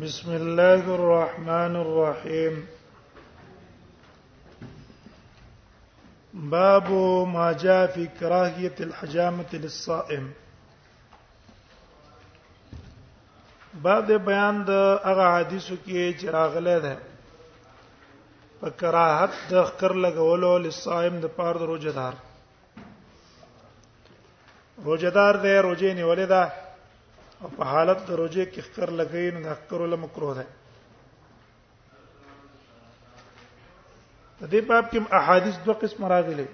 بسم الله الرحمن الرحيم باب ما جاء في كراهية الحجامة للصائم بعد بیان د هغه حدیثو کې چې راغلی ده په کراهت د خکر لګولو لصائم د پاره د روزدار روزدار دی روزې نیولې ده او په حالت د روزې کې خکر لګی نه خکر له مکروه ده په دې باب کې احادیث دوه قسم راغلي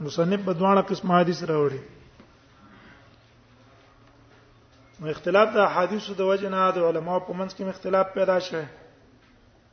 مصنف په دوه قسم حدیث راوړي نو اختلاف د احادیثو د وجه نه د علماو په منځ کې اختلاف پیدا شوه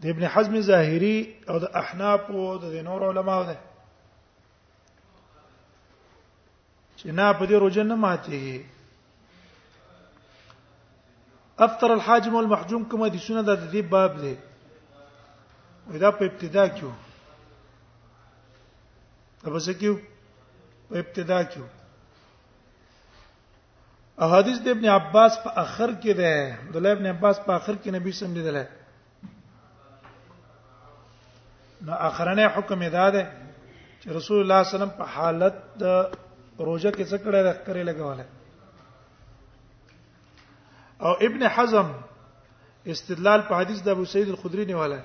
د ابن حزم ظاهری او د احناف او د نور علماو ده چې نه په دې روزه نه ماتيږي افطر الحاجم والمحجوم کومه دي سونه د دې باب دی دا په ابتدا کې و دا بس کې په ابتدا کې و او حدیث د ابن عباس په اخر کې ده د ابن عباس په اخر کې نبی سم لیدل نو اخرنه حکم ادا ده چې رسول الله صلی الله علیه وسلم په حالت د روزه کې څه کړه ده کرے لګواله او ابن حزم استدلال په حدیث د ابو سعید الخدری نیواله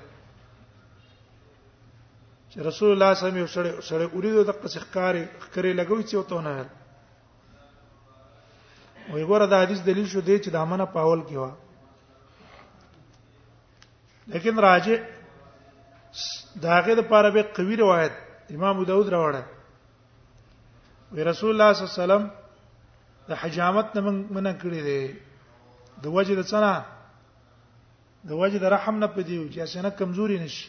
چې رسول الله صلی الله علیه وسلم یو سړی سړی اوریدو د قصخکاری خکرې لګوي چې وته نه وی ګوره دا حدیث دلیل شو دی چې د امنه پاول کې و لیکن راجه داغه د پاره به قوی روایت امام داود راوړه وی رسول الله صلی الله علیه وسلم د حجامت نه منع کړی دی د وجه د څنا د وجه د رحم نه پدیو چې اسنه کمزوري نشي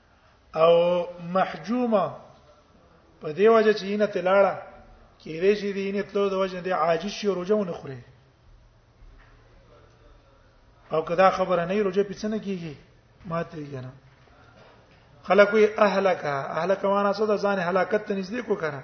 او محجومه په دی وجه چې نه تلاړه کې دې چې دې نه تلو د وجه دې عاجز شي روزه ونه خوري او کدا خبره نه روزه پڅنه کیږي ماته یې نه خلک وی اهلک اهلک وانا څه د ځان هلاکت ته نږدې کو کنه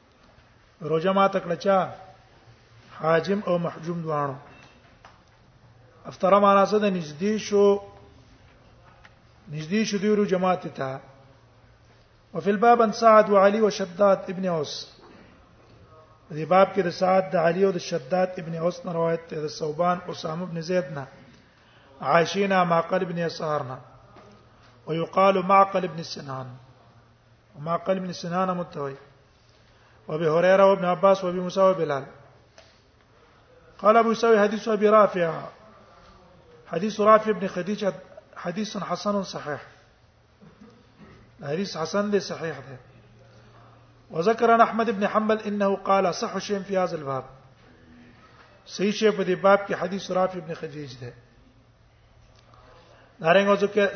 روزه ما تکړه چا حاجم او محجوم دوانو افترا معنا څه د نږدې شو نږدې شو دیرو جماعت ته وفي الباب ان سعد وعلي وشداد ابن اوس دې باب کې د سعد د علي او د شداد ابن اوس نه روایت ده د صوبان اسامه ابن زید نه عاشینا معقل ابن یسارنا ويقال معقل ابن سنان معقل ابن سنان متوي وابي هريره وابن عباس وابي موسى وبلال قال ابو يسوي حديث ابي رافع حديث رافع ابن خديجه حديث حسن صحيح حديث حسن ده صحيح ده وذكر عن احمد بن حنبل انه قال صح شيء في هذا الباب صحیح شی په دې باب کې حدیث رافع ابن خدیج ده دارنګ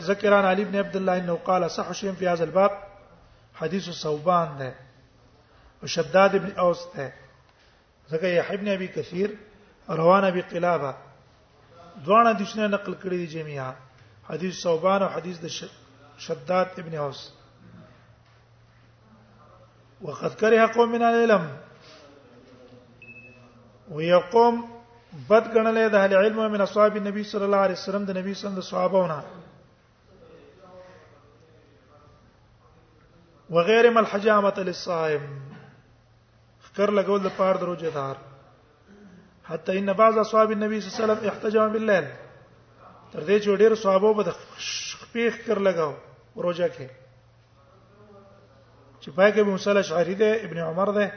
ذکر عن علي بن عبد الله انه قال صح شيء في هذا الباب حديث ثوبان ده او شداد ابن اوس ده ځکه يحيى ابن ابي كثير روان ابي قلابه دوه حدیثونه نقل کړی دي جميعا حدیث ثوبان او حدیث د شداد ابن اوس وقد كره قوم من العلم ويقوم بد غنلې د اهل علم من اصحاب النبي صلى الله عليه وسلم د نبی صلی الله علیه وسلم د صحابهونه وغیر مل حجامه للصائم خکر لګول د پار دروځه دار حتی ان بعض اصحاب النبي صلی الله علیه وسلم احتجام بالليل تر دې چې ډېر صحابه به د شپې خکر لګاو روزه کې چې پای کې موسی الاشعری ده ابن عمر ده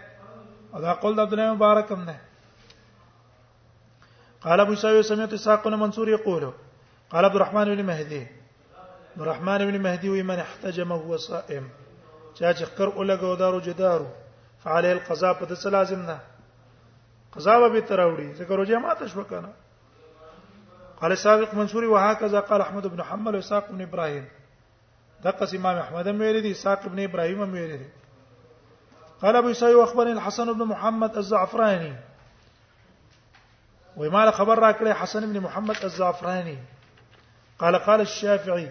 او دا قول د عبد الله مبارک هم ده قال ابو سعيد سمعت اسحاق بن منصور يقول قال عبد الرحمن بن مهدي عبد الرحمن بن مهدي ومن احتجم هو صائم چا چې خکر اولګو دارو جدارو فعليه القضاء په دسه لازم نه قضا به تراوړي ځکه روزه ماته شو کنه قال سابق منصوري وهكذا قال احمد بن حنبل وساق بن ابراهيم دغه امام احمد هم ویلي دي اسحاق ابن ابراهيم هم ویلي دي قال ابو سعيد واخبرني الحسن بن محمد الزعفراني وما خبر راکړي حسن بن محمد الزعفراني قال قال الشافعي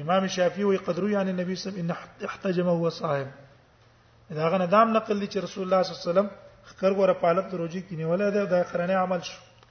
امام الشافعي وي قد روي عن النبي صلى الله عليه وسلم ان احتجم هو صائم دا غنه دام نقل دي چې رسول الله صلی الله عليه وسلم خکر غره پالت روزي کې نیولې ده دا قرانه عمل شو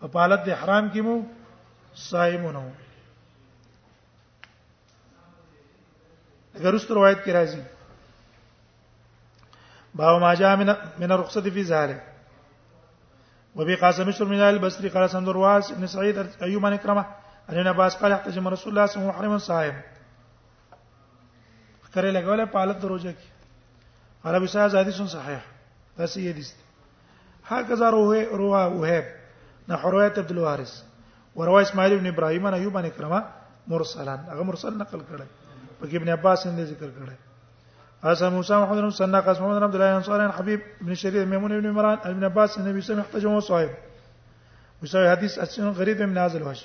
په حالت د احرام کې مو صائمونو اگر است روایت کې راځي باو ما جاء من من الرخصه في ذلك وبي قاسم بن من البصري قال سند رواس ابن سعيد ايوب عن كرمه ان ابن عباس قال احتجم رسول الله صلى الله عليه وسلم صائم کرے لګول په حالت دروځه کې عربي ساز حدیث صحیح دا صحیح حدیث هكذا رواه رواه وهب نحو روايه عبد الوارث ورواه اسماعيل بن ابراهيم عن ايوب عن كرمه مرسلا هغه مرسل نقل کړي پکې ابن عباس هم ذکر کړي حسن موسى محمد بن سنة قاسم محمد عبد الله انصاري عن حبيب بن شرير ميمون بن عمران ابن عباس النبي صلى الله عليه وسلم احتجم وصائب وصائب حديث اسن غريب من هذا الوحش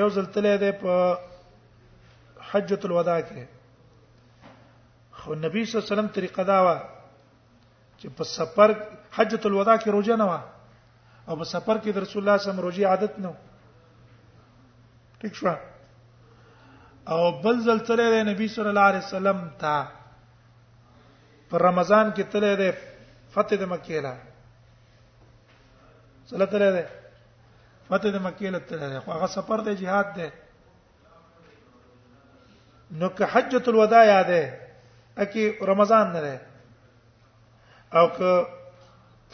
یو ځل تللی دی په حجۃ الوداع کې خو نبی صلی الله علیه وسلم طریقه دا و چې په سفر حجۃ الوداع کې روزه نه و او په سفر کې د رسول الله صلی الله علیه وسلم روزي عادت نه ټیک شو او بل ځل تللی دی نبی صلی الله علیه وسلم ته په رمضان کې تللی دی فتح د مکه له صلی الله علیه فته د مکه له تل دی خو هغه سفر د جهاد دی نو که حجۃ الوداع یاده اکی رمضان نه ده او که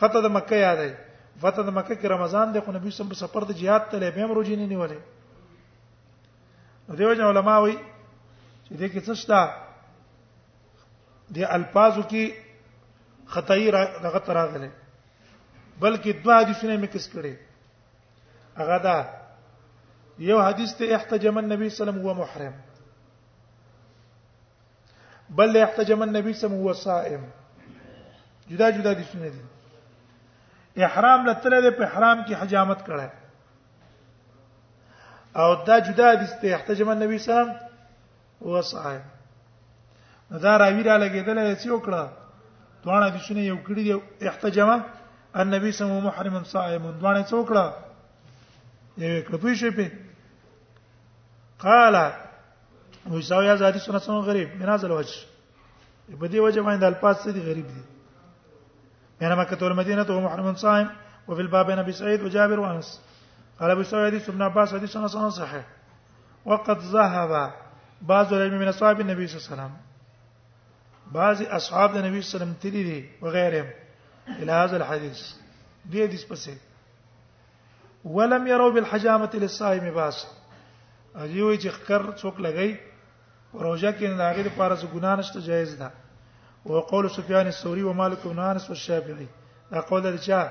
فته د مکه یاده فته د مکه کې رمضان دی خو نبی سم په سفر د جهاد ته له بهم روزي نه نیولې نو دیو جن علماء وی چې دې کې څه شته د الفاظو کې خدای را دغه تراغله بلکې دوه حدیثونه مکس کړي هغه دا یو حدیث ته احتجم النبي صلی الله علیه وسلم هو محرم بل احتجم النبي صلی الله علیه وسلم هو صائم جدا جدا دي سنې دي احرام لتل دې په احرام کې حجامت کړه او دا جدا دي ته احتجم النبي صلی الله علیه وسلم وسعه نو دا راوی را لګیدل چې وکړه دوه د شنو یو کړی دی احتجمه النبي صلی الله علیه وسلم محرم صائم دوه څه وکړه یو کړ په شی په قال وساو یا ذاتی سنت سم غریب منازل وجه په دې وجه باندې الفاظ څه دي غریب دي انا مکه تول مدینه ته محرم صائم وفي الباب نبي سعيد وجابر وانس قال ابو سعيد ابن عباس حديث حسن صحيح وقد ذهب بعض العلم من اصحاب النبي صلی الله علیه وسلم بعض اصحاب د نبی صلی الله علیه وسلم تللی دي وغيرهم الى هذا الحديث دې دې پسې ولم يروا بالحجامه للصائم باس اجي وي چې خکر څوک لګي روزه کې نه هغه لپاره څه ګنا نشته جایز ده او قول سفیان الثوري ومالک بن انس والشافعي دا قول لري چې